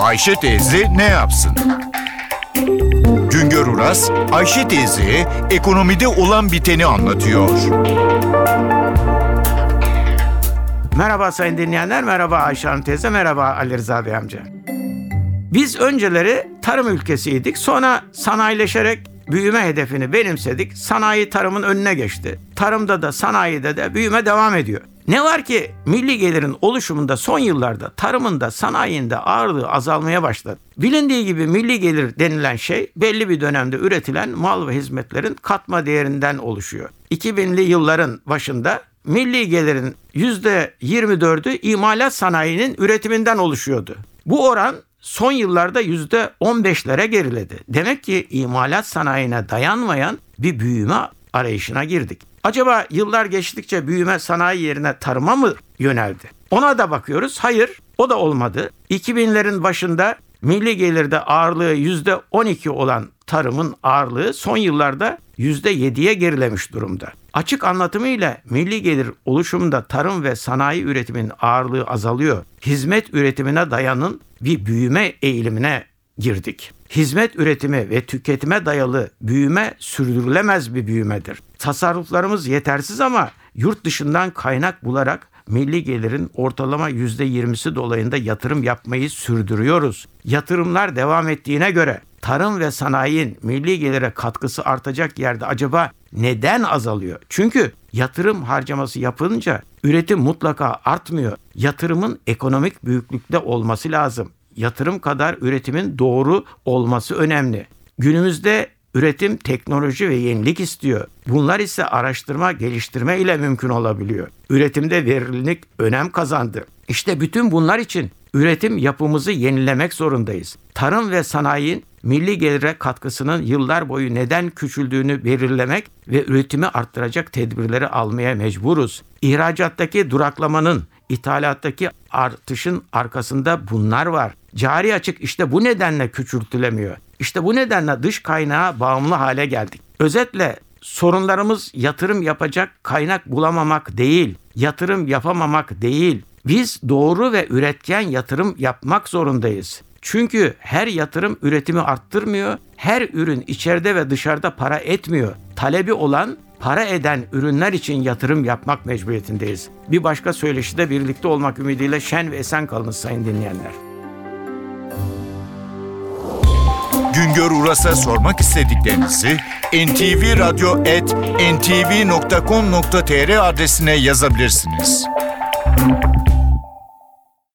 Ayşe teyze ne yapsın? Güngör Uras, Ayşe teyze ekonomide olan biteni anlatıyor. Merhaba sayın dinleyenler, merhaba Ayşe Hanım teyze, merhaba Ali Rıza Bey amca. Biz önceleri tarım ülkesiydik, sonra sanayileşerek büyüme hedefini benimsedik. Sanayi tarımın önüne geçti. Tarımda da sanayide de büyüme devam ediyor. Ne var ki milli gelirin oluşumunda son yıllarda tarımında sanayinde ağırlığı azalmaya başladı. Bilindiği gibi milli gelir denilen şey belli bir dönemde üretilen mal ve hizmetlerin katma değerinden oluşuyor. 2000'li yılların başında milli gelirin %24'ü imalat sanayinin üretiminden oluşuyordu. Bu oran son yıllarda %15'lere geriledi. Demek ki imalat sanayine dayanmayan bir büyüme arayışına girdik. Acaba yıllar geçtikçe büyüme sanayi yerine tarıma mı yöneldi? Ona da bakıyoruz. Hayır, o da olmadı. 2000'lerin başında milli gelirde ağırlığı %12 olan tarımın ağırlığı son yıllarda %7'ye gerilemiş durumda. Açık anlatımıyla milli gelir oluşumunda tarım ve sanayi üretiminin ağırlığı azalıyor. Hizmet üretimine dayanın bir büyüme eğilimine girdik. Hizmet üretimi ve tüketime dayalı büyüme sürdürülemez bir büyümedir. Tasarruflarımız yetersiz ama yurt dışından kaynak bularak milli gelirin ortalama %20'si dolayında yatırım yapmayı sürdürüyoruz. Yatırımlar devam ettiğine göre tarım ve sanayinin milli gelire katkısı artacak yerde acaba neden azalıyor? Çünkü yatırım harcaması yapılınca üretim mutlaka artmıyor. Yatırımın ekonomik büyüklükte olması lazım. Yatırım kadar üretimin doğru olması önemli. Günümüzde üretim teknoloji ve yenilik istiyor. Bunlar ise araştırma, geliştirme ile mümkün olabiliyor. Üretimde verimlilik önem kazandı. İşte bütün bunlar için üretim yapımızı yenilemek zorundayız. Tarım ve sanayinin milli gelire katkısının yıllar boyu neden küçüldüğünü belirlemek ve üretimi arttıracak tedbirleri almaya mecburuz. İhracattaki duraklamanın, ithalattaki artışın arkasında bunlar var. Cari açık işte bu nedenle küçültülemiyor. İşte bu nedenle dış kaynağa bağımlı hale geldik. Özetle sorunlarımız yatırım yapacak kaynak bulamamak değil, yatırım yapamamak değil. Biz doğru ve üretken yatırım yapmak zorundayız. Çünkü her yatırım üretimi arttırmıyor, her ürün içeride ve dışarıda para etmiyor. Talebi olan para eden ürünler için yatırım yapmak mecburiyetindeyiz. Bir başka söyleşide birlikte olmak ümidiyle şen ve esen kalınız sayın dinleyenler. Güngör Uras'a sormak istediklerinizi ntvradio.com.tr adresine yazabilirsiniz.